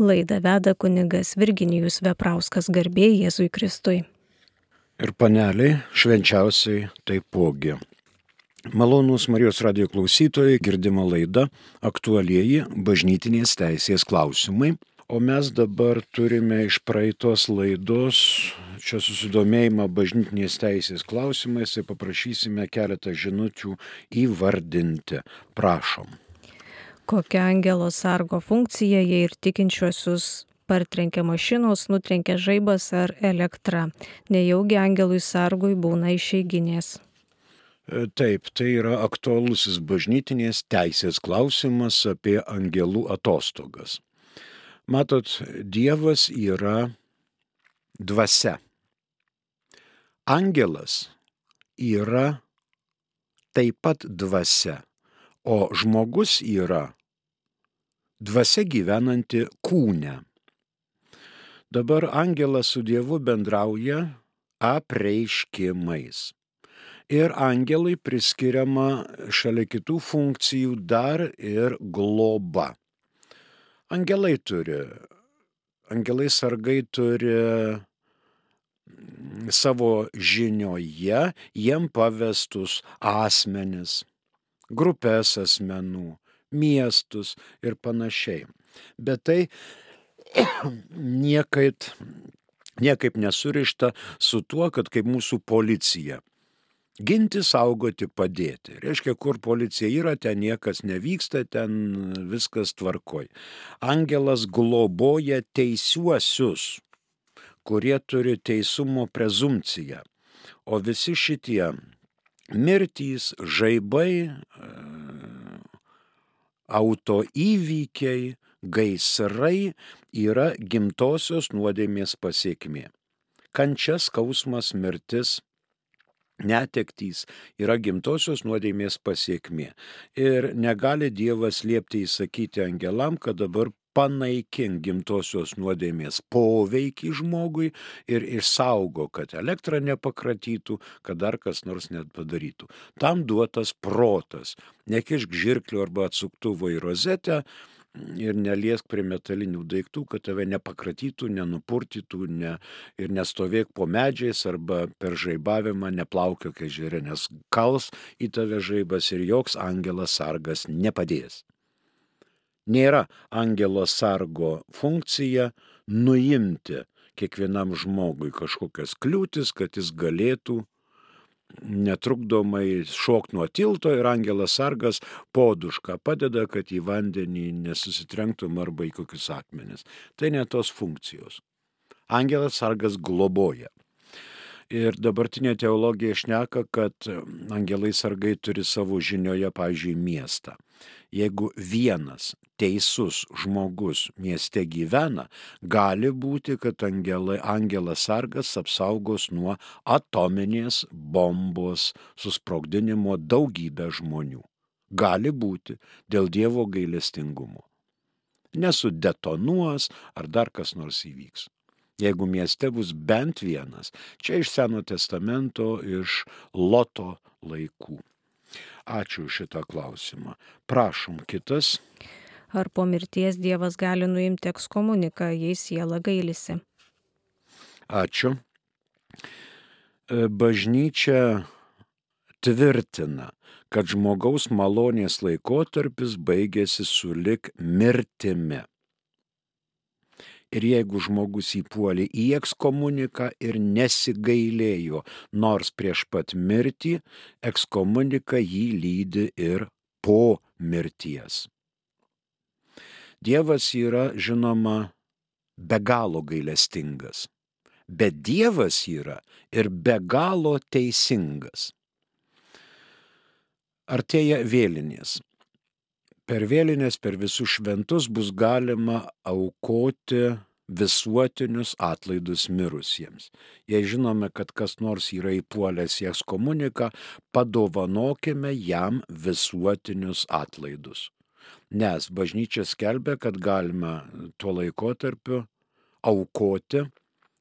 Laidą veda kunigas Virginijus Veprauskas garbė Jėzui Kristui. Ir paneliai švenčiausiai taipogi. Malonūs Marijos radio klausytojai, girdima laida aktualieji bažnytinės teisės klausimai. O mes dabar turime iš praeitos laidos čia susidomėjimą bažnytinės teisės klausimais ir paprašysime keletą žinučių įvardinti. Prašom. Kokia angelo sargo funkcija, jei ir tikinčiuosius partrenkia mašinos, nutrenkia žaibas ar elektra. Nejaugi angelui sargui būna išeiginės. E, taip, tai yra aktualusis bažnytinės teisės klausimas apie angelų atostogas. Matot, Dievas yra dvasia. Angelas yra taip pat dvasia, o žmogus yra dvasia gyvenanti kūne. Dabar angelas su Dievu bendrauja apreiškimais. Ir angelui priskiriama šalia kitų funkcijų dar ir globa. Angelai turi, angelai sargai turi savo žinioje jiem pavestus asmenis, grupės asmenų, miestus ir panašiai. Bet tai niekaip, niekaip nesurišta su tuo, kad kaip mūsų policija. Ginti, saugoti, padėti. Reiškia, kur policija yra, ten niekas nevyksta, ten viskas tvarkoj. Angelas globoja teisiuosius, kurie turi teisumo prezumciją. O visi šitie mirtys, žaibai, autoįvykiai, gaisrai yra gimtosios nuodėmės pasiekmė. Kančia, skausmas, mirtis, netektys yra gimtosios nuodėmės pasiekmė. Ir negali Dievas liepti įsakyti angelam, kad dabar panaikink gimtosios nuodėmės poveikį žmogui ir išsaugo, kad elektra nepakratytų, kad dar kas nors net padarytų. Tam duotas protas. Nekišk žirklių arba atsuktuvo į rozetę ir neliesk prie metalinių daiktų, kad tave nepakratytų, nenupurtytų ne, ir nestovėk po medžiais arba per žaibavimą neplaukiok ežere, nes kals į tave žaibas ir joks angelas sargas nepadės. Nėra angelo sargo funkcija nuimti kiekvienam žmogui kažkokias kliūtis, kad jis galėtų netrukdomai šok nuo tilto ir angelas sargas podušką padeda, kad į vandenį nesusitrenktum arba į kokius akmenis. Tai ne tos funkcijos. Angelas sargas globoja. Ir dabartinė teologija šneka, kad angelai sargai turi savo žinioje, pavyzdžiui, miestą. Jeigu vienas teisus žmogus mieste gyvena, gali būti, kad angelai, angelas sargas apsaugos nuo atominės bombos susprogdinimo daugybę žmonių. Gali būti dėl Dievo gailestingumo. Nesudetonuos ar dar kas nors įvyks jeigu mieste bus bent vienas. Čia iš Seno testamento, iš Loto laikų. Ačiū šitą klausimą. Prašom kitas. Ar po mirties Dievas gali nuimti ekskomuniką, jei siela gailisi? Ačiū. E, bažnyčia tvirtina, kad žmogaus malonės laikotarpis baigėsi su lik mirtimi. Ir jeigu žmogus įpuolė į ekskomuniką ir nesigailėjo, nors prieš pat mirtį, ekskomunika jį lydi ir po mirties. Dievas yra, žinoma, be galo gailestingas, bet Dievas yra ir be galo teisingas. Artėja vėlinės per vėlinės, per visus šventus bus galima aukoti visuotinius atlaidus mirusiems. Jei žinome, kad kas nors yra įpuolęs į ekskomuniką, padovanokime jam visuotinius atlaidus. Nes bažnyčia skelbia, kad galima tuo laikotarpiu aukoti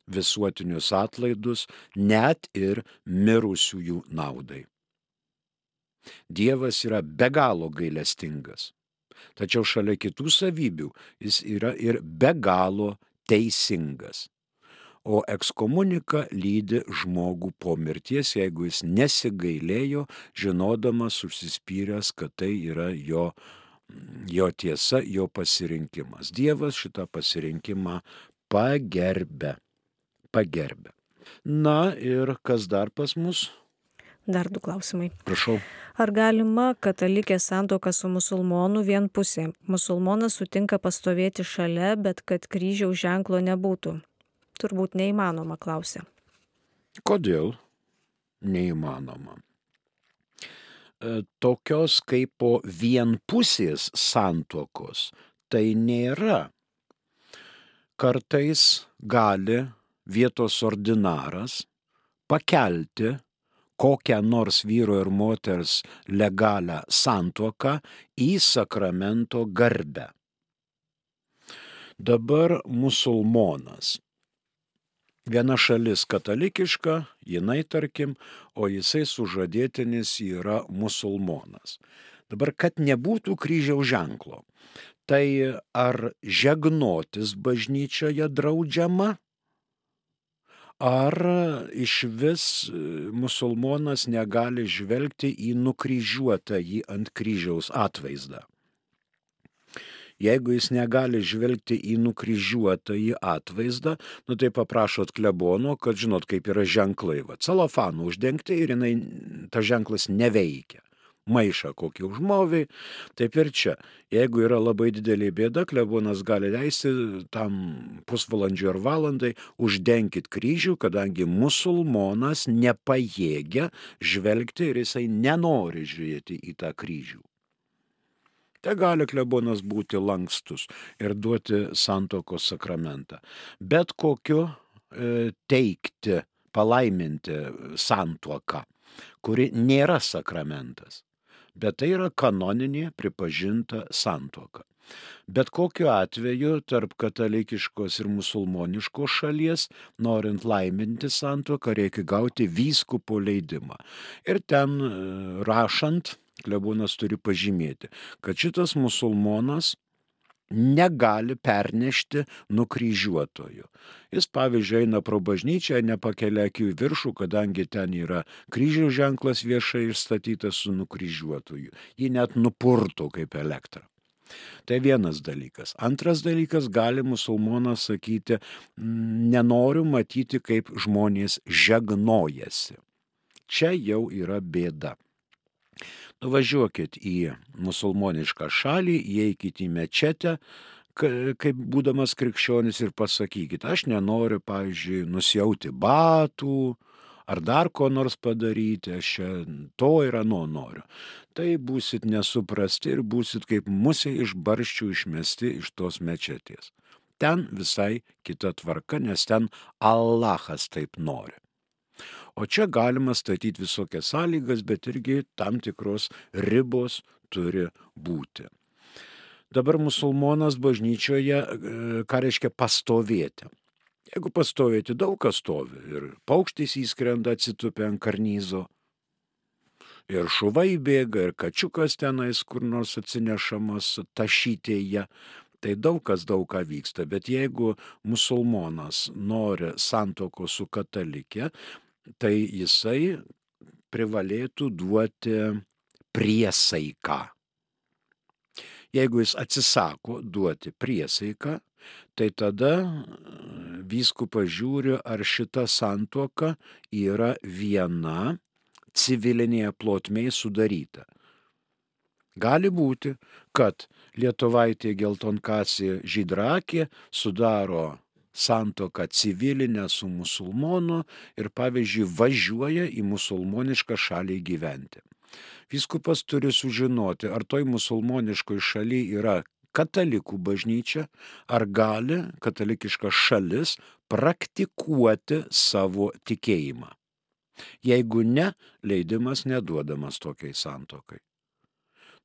visuotinius atlaidus net ir mirusiųjų naudai. Dievas yra be galo gailestingas Tačiau šalia kitų savybių jis yra ir be galo teisingas. O ekskomunika lydi žmogų po mirties, jeigu jis nesigailėjo, žinodamas, užsispyręs, kad tai yra jo, jo tiesa, jo pasirinkimas. Dievas šitą pasirinkimą pagerbė. Pagerbė. Na ir kas dar pas mus? Dar du klausimai. Prašau. Ar galima katalikė santoka su musulmonu vienpusė? Musulmonas sutinka pastovėti šalia, bet kad kryžiaus ženklo nebūtų. Turbūt neįmanoma, klausia. Kodėl neįmanoma? E, tokios kaip po vienpusės santokos tai nėra. Kartais gali vietos ordinaras pakelti kokią nors vyro ir moters legalią santuoką į sakramento garbę. Dabar musulmonas viena šalis katalikiška, jinai tarkim, o jisai sužadėtinis yra musulmonas. Dabar, kad nebūtų kryžiaus ženklo, tai ar žegnotis bažnyčioje draudžiama, ar iš vis musulmonas negali žvelgti į nukryžiuotą jį ant kryžiaus atvaizdą? Jeigu jis negali žvelgti į nukryžiuotąjį atvaizdą, nu tai paprašot klebono, kad žinot, kaip yra ženklai, va, celofanų uždengti ir jinai, ta ženklas neveikia maišą kokį užmovį, taip ir čia. Jeigu yra labai didelė bėda, klebonas gali leisti tam pusvalandžiu ar valandai uždenkit kryžių, kadangi musulmonas nepajėgia žvelgti ir jisai nenori žiūrėti į tą kryžių. Te gali klebonas būti lankstus ir duoti santokos sakramentą. Bet kokiu e, teikti, palaiminti santuoką, kuri nėra sakramentas, bet tai yra kanoninė pripažinta santuoka. Bet kokiu atveju tarp katalikiškos ir musulmoniškos šalies, norint laiminti santuoką, reikia gauti vyskupo leidimą. Ir ten e, rašant klebonas turi pažymėti, kad šitas musulmonas negali pernešti nukryžiuotojų. Jis, pavyzdžiui, eina pro bažnyčią, nepakelia akių į viršų, kadangi ten yra kryžiaus ženklas viešai išstatytas su nukryžiuotoju. Jį net nupurto kaip elektrą. Tai vienas dalykas. Antras dalykas, gali musulmonas sakyti, nenoriu matyti, kaip žmonės žegnojasi. Čia jau yra bėda. Nuvažiuokit į musulmonišką šalį, įeikit į mečetę, kaip būdamas krikščionis ir pasakykit, aš nenoriu, pavyzdžiui, nusiauti batų ar dar ko nors padaryti, aš to ir ano noriu. Tai būsit nesuprasti ir būsit kaip musė iš barščių išmesti iš tos mečetės. Ten visai kita tvarka, nes ten Allahas taip nori. O čia galima statyti visokias sąlygas, bet irgi tam tikros ribos turi būti. Dabar musulmonas bažnyčioje, e, ką reiškia pastovėti. Jeigu pastovėti, daug kas stovi. Ir paukštis įskrenda atsitupę ant karnyzo. Ir šuvai bėga, ir kačiukas tenais kur nors atsinešamas tašytėje. Tai daug kas daug ką vyksta, bet jeigu musulmonas nori santoko su katalikė, tai jisai privalėtų duoti priesaiką. Jeigu jis atsisako duoti priesaiką, tai tada vyskupas žiūri, ar šita santuoka yra viena civilinėje plotmėje sudaryta. Gali būti, kad Lietuvaitė geltonkasė žydrakė sudaro santoką civilinę su musulmonu ir pavyzdžiui važiuoja į musulmonišką šalį gyventi. Vyskupas turi sužinoti, ar toj musulmoniškoj šaly yra katalikų bažnyčia, ar gali katalikiška šalis praktikuoti savo tikėjimą. Jeigu ne, leidimas neduodamas tokiai santokai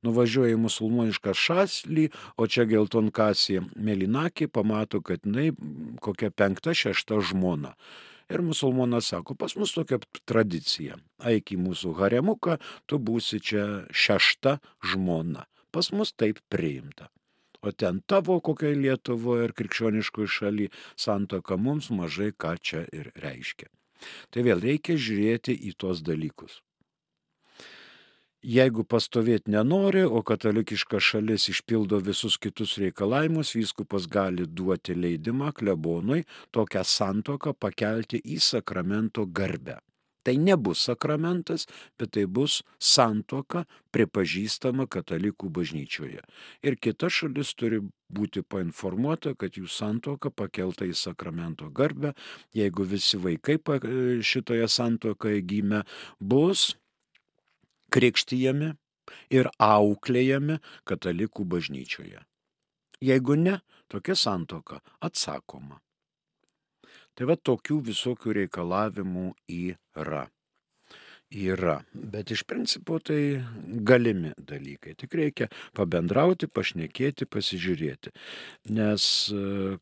nuvažiuoja į musulmonišką šaslį, o čia geltonkasė Melinakė pamato, kad jinai kokia penkta, šešta žmona. Ir musulmonas sako, pas mus tokia tradicija. Eik į mūsų haremuką, tu būsi čia šešta žmona. pas mus taip priimta. O ten tavo kokioje Lietuvoje ir krikščioniškoje šalyje santoka mums mažai ką čia ir reiškia. Tai vėl reikia žiūrėti į tuos dalykus. Jeigu pastovėti nenori, o katalikiška šalis išpildo visus kitus reikalavimus, vyskupas gali duoti leidimą klebonui tokią santoką pakelti į sakramento garbę. Tai nebus sakramentas, bet tai bus santoka pripažįstama katalikų bažnyčioje. Ir kita šalis turi būti painformuota, kad jų santoka pakelta į sakramento garbę, jeigu visi vaikai šitoje santokoje gimė, bus krikštyjami ir auklėjami katalikų bažnyčioje. Jeigu ne, tokia santoka atsakoma. Tai va tokių visokių reikalavimų yra. Yra, bet iš principo tai galimi dalykai. Tik reikia pabendrauti, pašnekėti, pasižiūrėti. Nes e,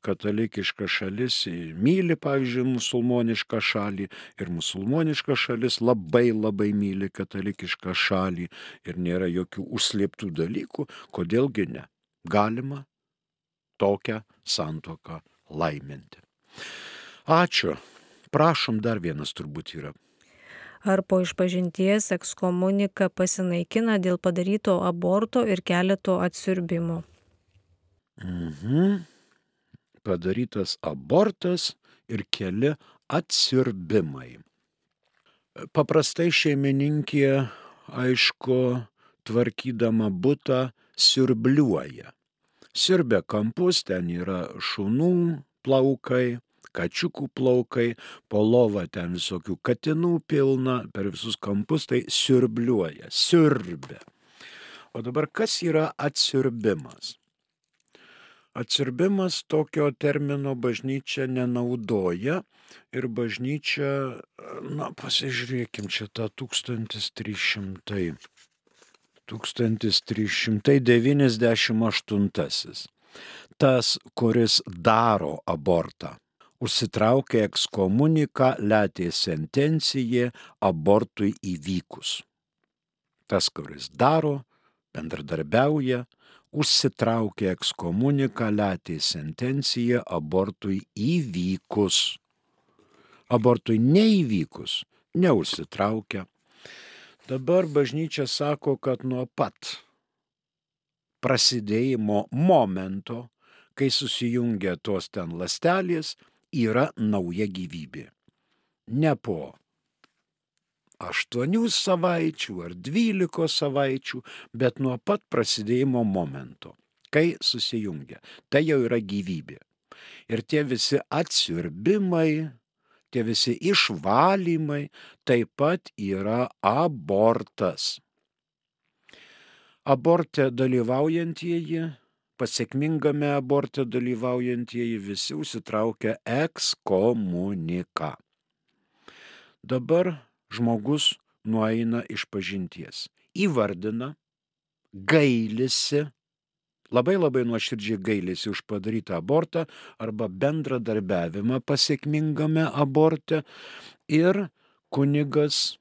katalikiška šalis myli, pavyzdžiui, musulmonišką šalį ir musulmoniška šalis labai labai myli katalikišką šalį ir nėra jokių užslėptų dalykų, kodėlgi ne. Galima tokią santoką laiminti. Ačiū. Prašom, dar vienas turbūt yra. Ar po išpažinties ekskomunika pasinaikina dėl padaryto aborto ir keleto atsiurbimų? Mhm. Padarytas abortas ir keli atsiurbimai. Paprastai šeimininkė, aišku, tvarkydama būtą, siurbliuoja. Sirbė kampus, ten yra šunų plaukai, kačiukų plaukai, po lovą ten visokių katinų pilna, per visus kampus tai siurbliuoja, siurbia. O dabar kas yra atsirbimas? Atsirbimas tokio termino bažnyčia nenaudoja ir bažnyčia, na pasižiūrėkim, čia tą 1300. 1398. Tas, kuris daro abortą užsitraukė ekskomuniką letė sentencija abortui įvykus. Tas, kuris daro, bendradarbiauja, užsitraukė ekskomuniką letė sentencija abortui įvykus. Abortui neįvykus, neužsitraukia. Dabar bažnyčia sako, kad nuo pat prasidėjimo momento, kai susijungia tos ten lastelės, yra nauja gyvybė. Ne po aštuonių savaičių ar dvylikos savaičių, bet nuo pat prasidėjimo momento, kai susijungia. Tai jau yra gyvybė. Ir tie visi atsiurbimai, tie visi išvalymai taip pat yra abortas. Aborte dalyvaujantieji pasiekmingame aborte dalyvaujantieji visi užsitraukia ekskomuniką. Dabar žmogus nueina iš pažinties, įvardina, gailisi, labai labai nuoširdžiai gailisi už padarytą abortą arba bendradarbiavimą pasiekmingame aborte ir kunigas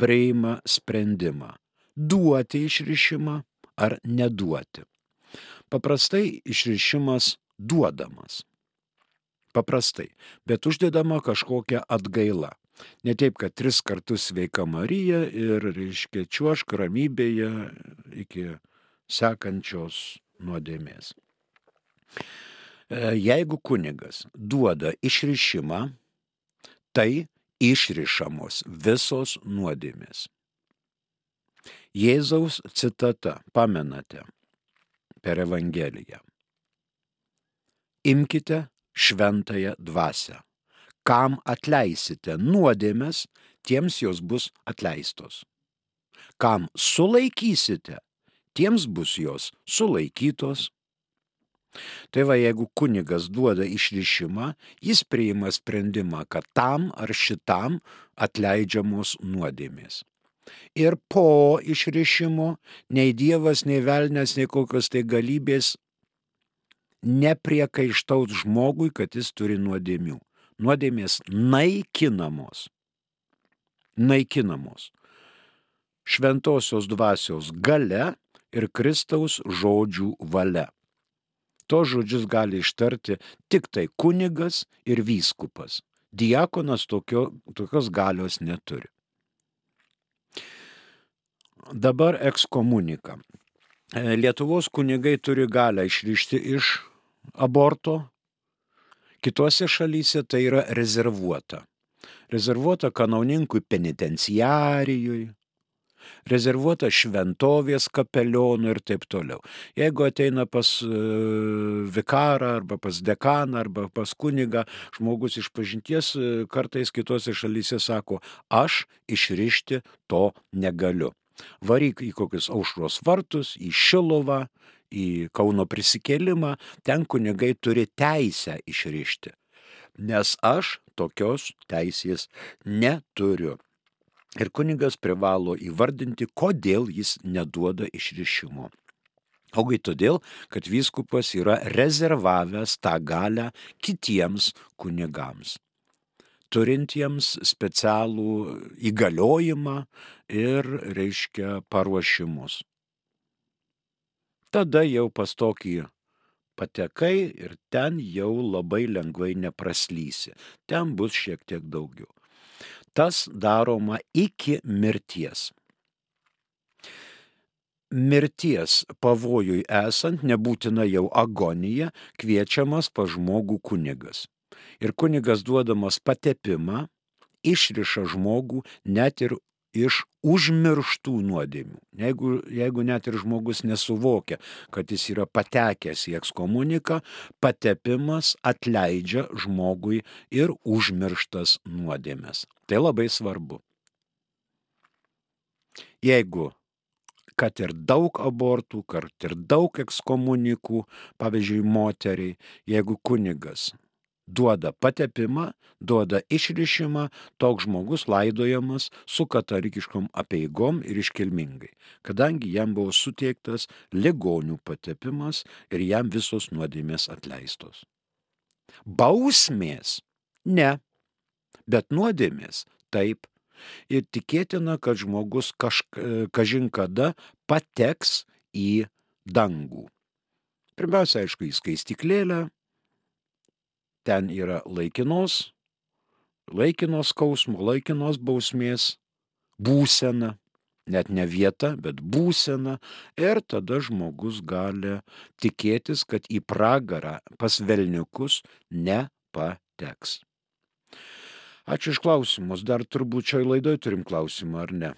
priima sprendimą duoti išrišimą ar neduoti. Paprastai išrišimas duodamas. Paprastai, bet uždedama kažkokia atgaila. Ne taip, kad tris kartus sveika Marija ir, reiškia, čiuošk ramybėje iki sekančios nuodėmės. E, jeigu kunigas duoda išrišimą, tai išrišamos visos nuodėmės. Jėzaus citata, pamenate, per Evangeliją. Imkite šventąją dvasę. Kam atleisite nuodėmes, tiems jos bus atleistos. Kam sulaikysite, tiems bus jos sulaikytos. Tai va, jeigu kunigas duoda išrišimą, jis priima sprendimą, kad tam ar šitam atleidžiamos nuodėmės. Ir po išrišimo nei Dievas, nei velnės, nei kokios tai galybės nepriekaištaut žmogui, kad jis turi nuodėmių. Nuodėmės naikinamos. Naikinamos. Šventosios dvasios gale ir Kristaus žodžių valia. To žodžius gali ištarti tik tai kunigas ir vyskupas. Diakonas tokio, tokios galios neturi. Dabar ekskomunika. E, Lietuvos kunigai turi galę išrišti iš aborto, kitose šalyse tai yra rezervuota. Rezervuota kanauninkui penitenciarijui, rezervuota šventovės kapelionų ir taip toliau. Jeigu ateina pas uh, vikarą arba pas dekaną arba pas kunigą, žmogus iš pažinties uh, kartais kitose šalyse sako, aš išrišti to negaliu. Varyk į kokius aušros vartus, į Šilovą, į Kauno prisikėlimą, ten kunigai turi teisę išrišti. Nes aš tokios teisės neturiu. Ir kunigas privalo įvardinti, kodėl jis neduoda išrišimo. Ogai todėl, kad vyskupas yra rezervavęs tą galę kitiems kunigams, turintiems specialų įgaliojimą ir, reiškia, paruošimus. Tada jau pas tokį patekai ir ten jau labai lengvai nepraslysi. Ten bus šiek tiek daugiau tas daroma iki mirties. Mirties pavojui esant, nebūtina jau agonija, kviečiamas pa žmogų kunigas. Ir kunigas duodamas patepimą, išriša žmogų net ir iš užmirštų nuodėmių. Jeigu, jeigu net ir žmogus nesuvokia, kad jis yra patekęs į ekskomuniką, patepimas atleidžia žmogui ir užmirštas nuodėmės. Tai labai svarbu. Jeigu kad ir daug abortų, kad ir daug ekskomunikų, pavyzdžiui, moteriai, jeigu kunigas duoda patepimą, duoda išrišimą, toks žmogus laidojamas su katalikiškom apieigom ir iškilmingai, kadangi jam buvo suteiktas ligonių patepimas ir jam visos nuodėmės atleistos. Bausmės? Ne. Bet nuodėmės? Taip. Ir tikėtina, kad žmogus kažk, kažin kada pateks į dangų. Pirmiausia, aišku, į skaistiklėlę, ten yra laikinos, laikinos skausmo, laikinos bausmės būsena, net ne vieta, bet būsena ir tada žmogus gali tikėtis, kad į pragarą pas velniukus nepateks. Ačiū iš klausimus, dar turbūt šioj laidoj turim klausimą, ar ne?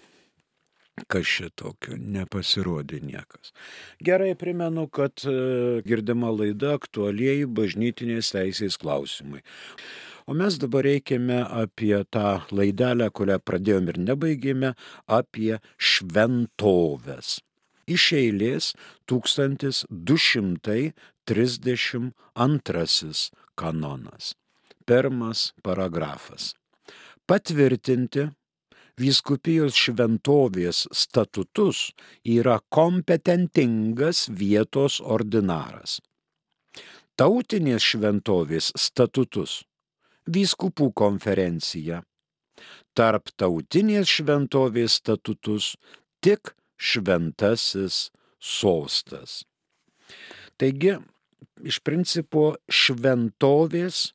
Kas šitokio nepasirodė niekas. Gerai primenu, kad e, girdima laida aktualieji bažnytinės teisės klausimai. O mes dabar reikime apie tą laidelę, kurią pradėjome ir nebaigėme, apie šventovės. Iš eilės 1232 kanonas. Pirmas paragrafas. Patvirtinti vyskupijos šventovės statutus yra kompetentingas vietos ordinaras. Tautinės šventovės statutus vyskupų konferencija. Tarptautinės šventovės statutus tik šventasis sostas. Taigi, iš principo, šventovės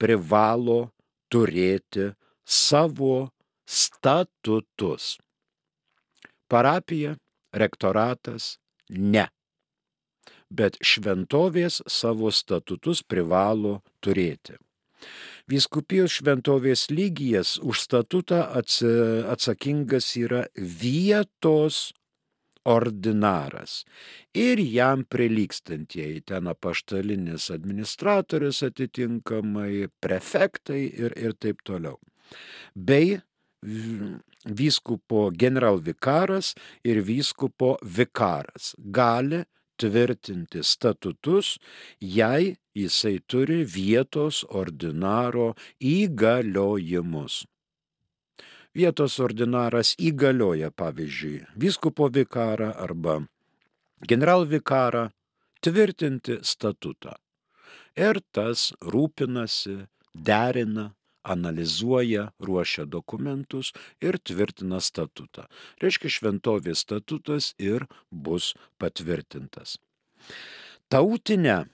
privalo turėti savo statutus. Parapija, rektoratas ne. Bet šventovės savo statutus privalo turėti. Vyskupijos šventovės lygijas už statutą atsakingas yra vietos ordinaras ir jam prilykstantieji ten apaštalinis administratorius atitinkamai, prefektai ir, ir taip toliau. Bei vyskupo generalvikaras ir vyskupo vikaras gali tvirtinti statutus, jei jisai turi vietos ordinaro įgaliojimus. Vietos ordinaras įgalioja, pavyzdžiui, vyskupo vikarą arba generalvikarą tvirtinti statutą. Ir tas rūpinasi, derina, analizuoja, ruošia dokumentus ir tvirtina statutą. Reiškia, šventovės statutas ir bus patvirtintas. Tautinę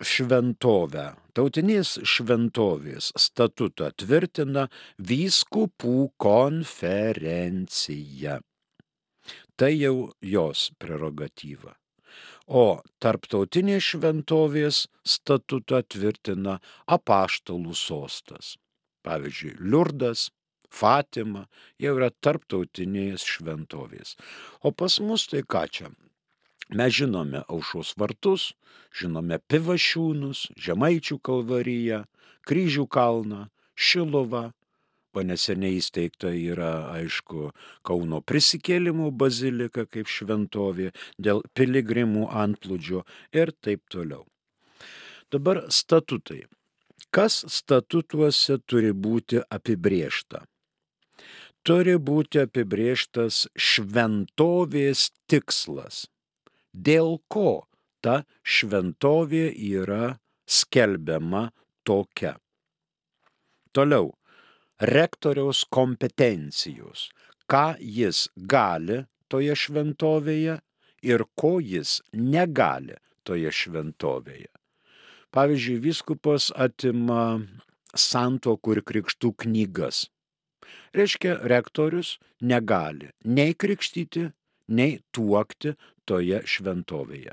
šventovę, tautinės šventovės statutą tvirtina vyskupų konferencija. Tai jau jos prerogatyva. O tarptautinės šventovės statutą tvirtina apaštalų sostas. Pavyzdžiui, Liurdas, Fatima jau yra tarptautinės šventovės. O pas mus tai ką čia? Mes žinome aušos vartus, žinome pivašiūnus, žemaičių kalvariją, kryžių kalną, šilovą, o neseniai įsteigta yra, aišku, Kauno prisikėlimų bazilika kaip šventovė dėl piligrimų antplūdžio ir taip toliau. Dabar statutai. Kas statutuose turi būti apibriešta? Turi būti apibrieštas šventovės tikslas. Dėl ko ta šventovė yra skelbiama tokia. Toliau rektoriaus kompetencijos, ką jis gali toje šventovėje ir ko jis negali toje šventovėje. Pavyzdžiui, viskupas atima santokų ir krikštų knygas. Reiškia, rektorius negali nei krikštyti, nei tuokti toje šventovėje.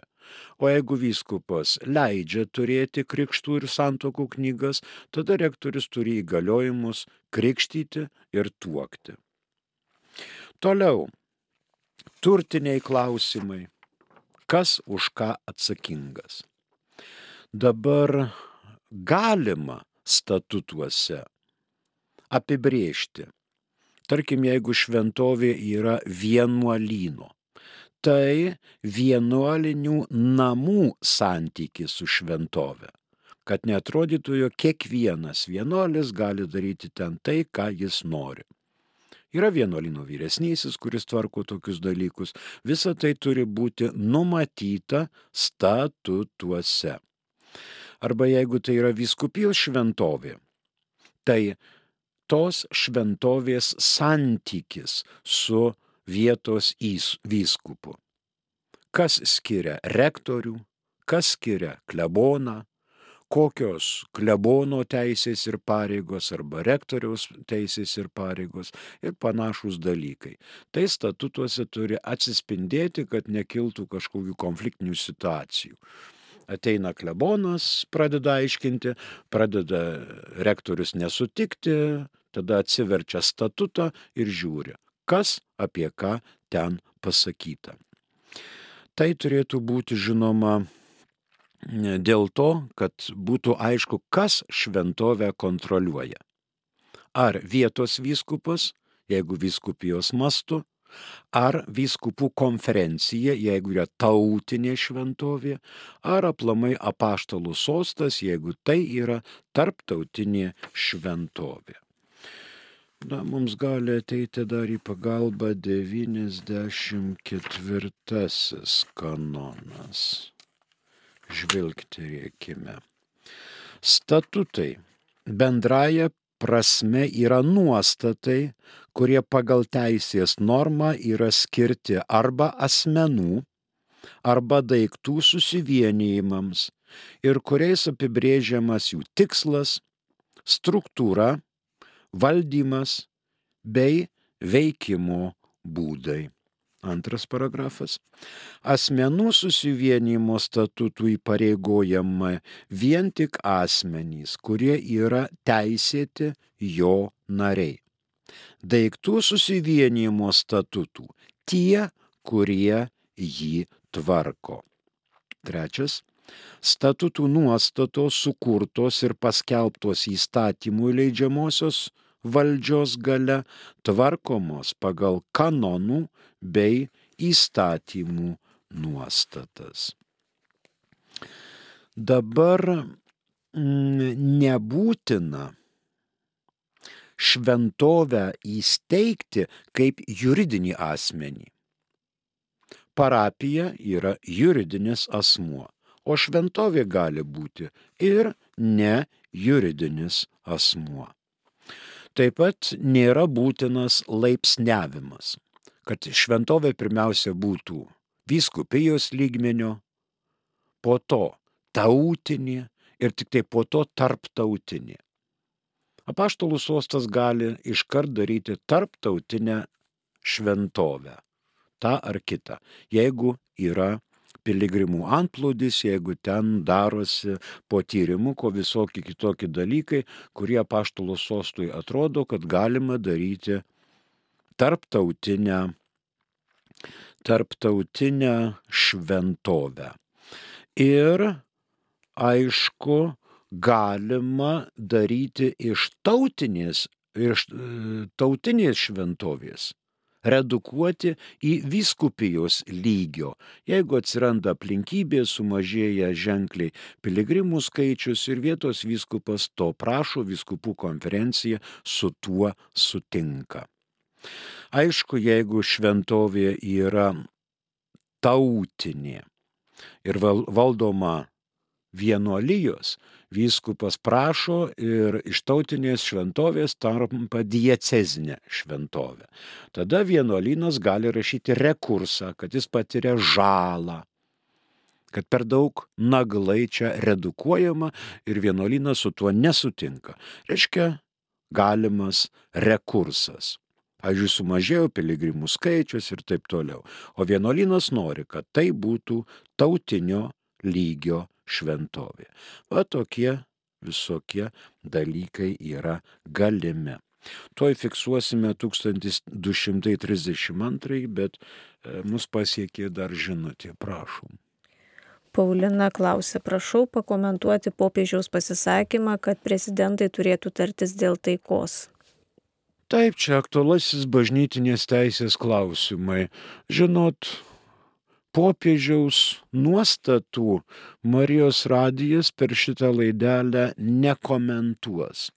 O jeigu vyskupas leidžia turėti krikštų ir santokų knygas, tada rektorius turi įgaliojimus krikštyti ir tuokti. Toliau. Turtiniai klausimai. Kas už ką atsakingas? Dabar galima statutuose apibriežti. Tarkim, jeigu šventovė yra vienuolyno tai vienuolinių namų santykis su šventove. Kad netrodytų, jog kiekvienas vienuolis gali daryti ten tai, ką jis nori. Yra vienuolino vyresnysis, kuris tvarko tokius dalykus. Visa tai turi būti numatyta statutuose. Arba jeigu tai yra viskupijos šventovė, tai tos šventovės santykis su vietos vyskupu. Kas skiria rektorių, kas skiria kleboną, kokios klebono teisės ir pareigos arba rektoriaus teisės ir pareigos ir panašus dalykai. Tai statutuose turi atsispindėti, kad nekiltų kažkokių konfliktinių situacijų. Ateina klebonas, pradeda aiškinti, pradeda rektorius nesutikti, tada atsiverčia statutą ir žiūri, kas apie ką ten pasakyta. Tai turėtų būti žinoma dėl to, kad būtų aišku, kas šventovę kontroliuoja. Ar vietos vyskupas, jeigu vyskupijos mastu, ar vyskupų konferencija, jeigu yra tautinė šventovė, ar aplamai apaštalų sostas, jeigu tai yra tarptautinė šventovė. Na, mums gali ateiti dar į pagalbą 94 kanonas. Žvilgterėkime. Statutai bendraja prasme yra nuostatai, kurie pagal teisės normą yra skirti arba asmenų, arba daiktų susivienijimams ir kuriais apibrėžiamas jų tikslas, struktūra, valdymas bei veikimo būdai. Antras paragrafas. Asmenų susivienimo statutų įpareigojama vien tik asmenys, kurie yra teisėti jo nariai. Daiktų susivienimo statutų tie, kurie jį tvarko. Trečias statutų nuostatos sukurtos ir paskelbtos įstatymų leidžiamosios valdžios gale tvarkomos pagal kanonų bei įstatymų nuostatas. Dabar mm, nebūtina šventovę įsteigti kaip juridinį asmenį. Parapija yra juridinis asmuo o šventovė gali būti ir ne juridinis asmuo. Taip pat nėra būtinas laipsniavimas, kad šventovė pirmiausia būtų vyskupijos lygmenio, po to tautinė ir tik tai po to tarptautinė. Apaštalų sostas gali iškart daryti tarptautinę šventovę, tą ar kitą, jeigu yra piligrimų antplūdis, jeigu ten darosi po tyrimų, ko visokie kitokie dalykai, kurie paštalo sostui atrodo, kad galima daryti tarptautinę, tarptautinę šventovę. Ir aišku, galima daryti iš tautinės, iš e, tautinės šventovės redukuoti į vyskupijos lygio. Jeigu atsiranda aplinkybė, sumažėja ženkliai piligrimų skaičius ir vietos vyskupas to prašo, vyskupų konferencija su tuo sutinka. Aišku, jeigu šventovė yra tautinė ir valdoma vienuolijos, vyskupas prašo ir iš tautinės šventovės tampa diecezinė šventovė. Tada vienuolynas gali rašyti rekursą, kad jis patiria žalą, kad per daug naglai čia redukuojama ir vienuolynas su tuo nesutinka. Reiškia, galimas rekursas. Pavyzdžiui, sumažėjo piligrimų skaičius ir taip toliau. O vienuolynas nori, kad tai būtų tautinio lygio šventovė. Va tokie visokie dalykai yra galimi. Tuoj fiksuosime 1232, bet e, mus pasiekė dar žinutė, prašom. Paulina klausė, prašau pakomentuoti popiežiaus pasisakymą, kad prezidentai turėtų tartis dėl taikos. Taip, čia aktualasis bažnytinės teisės klausimai. Žinot, popiežiaus nuostatų Marijos radijas per šitą laidelę nekomentuos.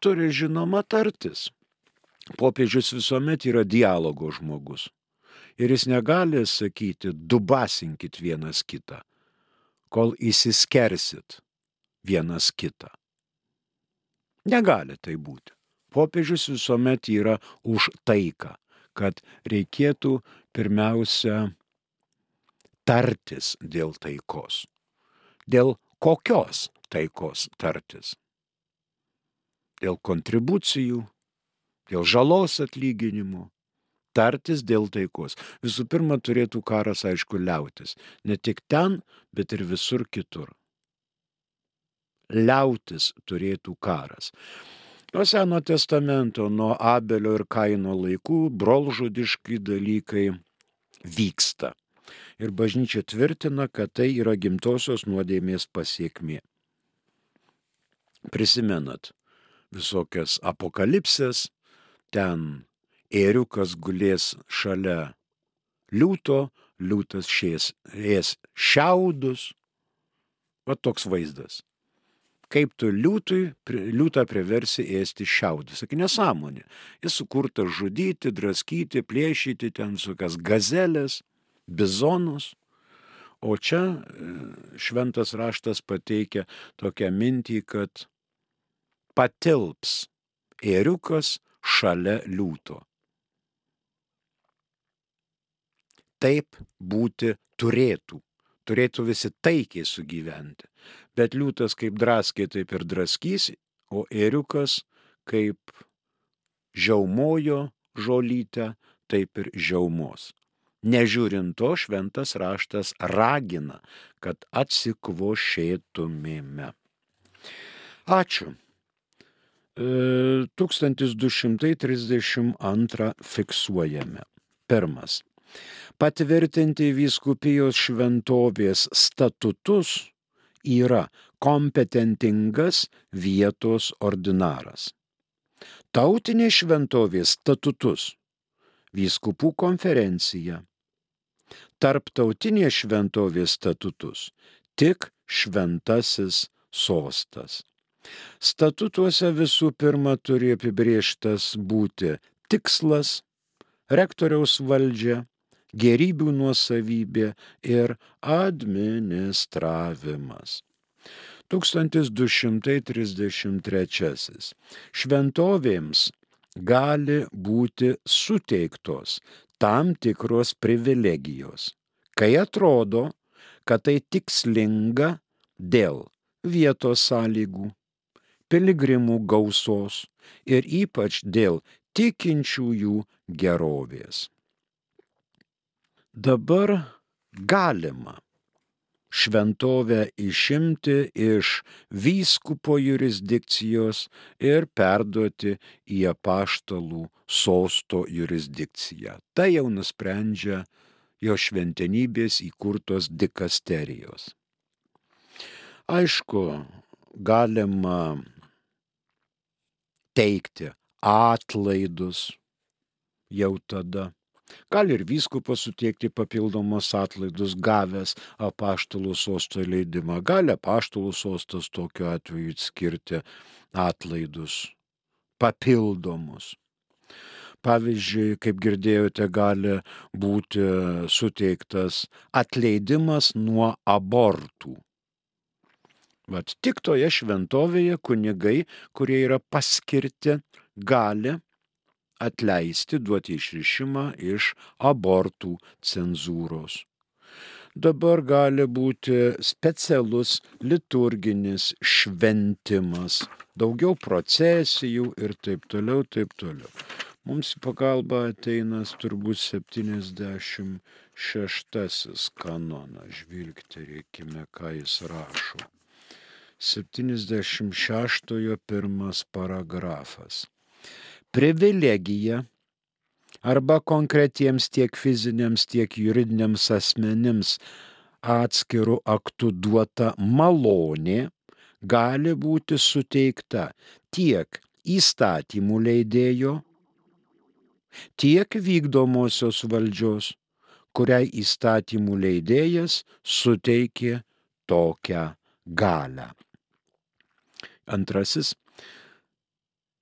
Turi žinoma tartis. Popiežius visuomet yra dialogo žmogus. Ir jis negali sakyti, dubasinkit vienas kitą, kol įsiskersit vienas kitą. Negali tai būti. Popiežius visuomet yra už taiką, kad reikėtų pirmiausia tartis dėl taikos. Dėl kokios taikos tartis? Dėl kontribucijų, dėl žalos atlyginimų, tartis dėl taikos. Visų pirma, turėtų karas, aišku, liautis. Ne tik ten, bet ir visur kitur. Liautis turėtų karas. Nuo Seno testamento, nuo Abelio ir Kaino laikų brolžudiški dalykai vyksta ir bažnyčia tvirtina, kad tai yra gimtosios nuodėmės pasiekmė. Prisimenat visokias apokalipsės, ten ėriukas gulės šalia liūto, liūtas šies, ės šiaudus. Va toks vaizdas. Kaip tu liūtui, liūtą priversi ėsti šiaudus. Sakai, nesąmonė. Jis sukurtas žudyti, draskyti, plėšyti, ten visokias gazelės bizonus. O čia e, šventas raštas pateikia tokią mintį, kad patilps ėriukas šalia liūto. Taip būti turėtų. Turėtų visi taikiai sugyventi. Bet liūtas kaip draskė, taip ir draskys, o ėriukas kaip žiaumojo žolytę, taip ir žiaumos. Nežiūrint to, šventas raštas ragina, kad atsikvošėtumėme. Ačiū. 1232 e, fiksuojame. Pirmas. Patvirtinti vyskupijos šventovės statutus yra kompetentingas vietos ordinaras. Tautinės šventovės statutus vyskupų konferencija. Tarptautinės šventovės statutus tik šventasis sostas. Statutuose visų pirma turi apibrieštas būti tikslas, rektoriaus valdžia, gerybių nuosavybė ir administravimas. 1233. Šventovėms gali būti suteiktos tam tikros privilegijos, kai atrodo, kad tai tikslinga dėl vietos sąlygų, piligrimų gausos ir ypač dėl tikinčiųjų gerovės. Dabar galima šventovę išimti iš vyskupo jurisdikcijos ir perduoti į apaštalų sosto jurisdikciją. Tai jau nusprendžia jo šventenybės įkurtos dikasterijos. Aišku, galima teikti atlaidus jau tada Gali ir vyskupas suteikti papildomus atlaidus gavęs apaštalų sosto leidimą. Gali apaštalų sostas tokiu atveju skirti atlaidus papildomus. Pavyzdžiui, kaip girdėjote, gali būti suteiktas atleidimas nuo abortų. Vat tik toje šventovėje kunigai, kurie yra paskirti, gali atleisti, duoti išrišimą iš abortų cenzūros. Dabar gali būti specialus liturginis šventimas, daugiau procesijų ir taip toliau, taip toliau. Mums į pagalbą ateina turbūt 76 kanonas, žvilgterėkime, ką jis rašo. 76 pirmas paragrafas privilegija arba konkretiems tiek fiziniams, tiek juridiniams asmenims atskirų aktų duota malonė gali būti suteikta tiek įstatymų leidėjo, tiek vykdomosios valdžios, kuriai įstatymų leidėjas suteikė tokią galę. Antrasis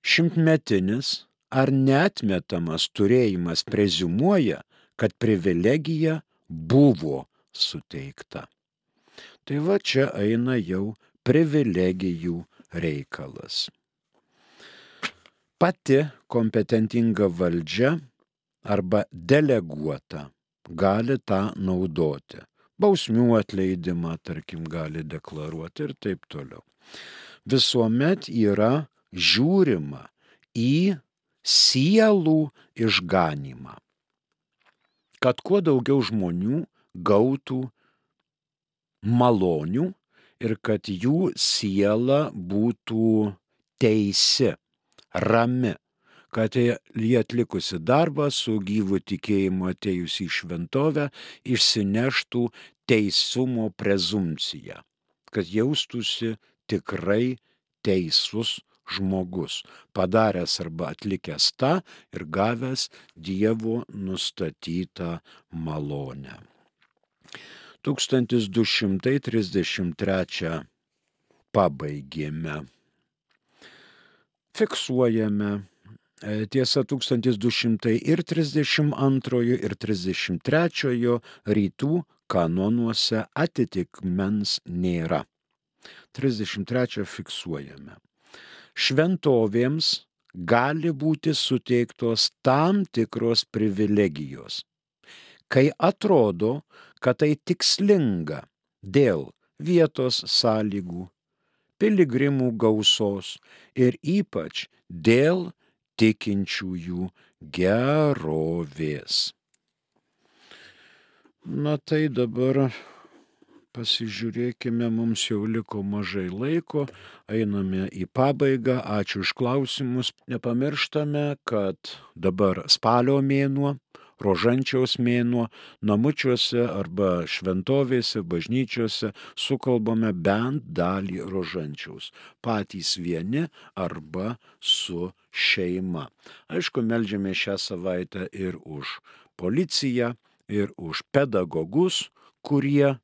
šimtmetinis ar netmetamas turėjimas prezumuoja, kad privilegija buvo suteikta. Tai va čia eina jau privilegijų reikalas. Pati kompetentinga valdžia arba deleguota gali tą naudoti. Bausmių atleidimą, tarkim, gali deklaruoti ir taip toliau. Visuomet yra žiūrima į sielų išganimą. Kad kuo daugiau žmonių gautų malonių ir kad jų siela būtų teisi, rami, kad jie atlikusi darbą su gyvu tikėjimu atėjus į šventovę išsineštų teisumo prezumciją, kad jaustųsi tikrai teisus žmogus, padaręs arba atlikęs tą ir gavęs Dievo nustatytą malonę. 1233 pabaigėme. Fiksuojame e, tiesa 1232 ir 33 rytų kanonuose atitikmens nėra. 33 fiksuojame šventovėms gali būti suteiktos tam tikros privilegijos, kai atrodo, kad tai tikslinga dėl vietos sąlygų, piligrimų gausos ir ypač dėl tikinčiųjų gerovės. Na tai dabar Pasižiūrėkime, mums jau liko mažai laiko, einame į pabaigą, ačiū už klausimus. Nepamirštame, kad dabar spalio mėnuo, rožančiaus mėnuo, namučiuose arba šventovėse, bažnyčiose sukalbame bent dalį rožančiaus. Patys vieni arba su šeima. Aišku, melžiame šią savaitę ir už policiją, ir už pedagogus, kurie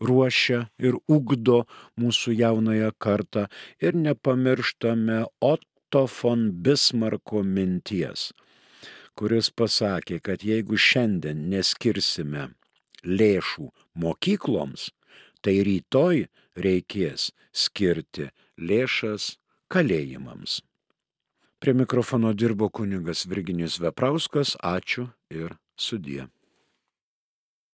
ruošia ir ugdo mūsų jaunąją kartą ir nepamirštame Otto von Bismarko minties, kuris pasakė, kad jeigu šiandien neskirsime lėšų mokykloms, tai rytoj reikės skirti lėšas kalėjimams. Prie mikrofono dirbo kunigas Virginijus Veprauskas, ačiū ir sudie.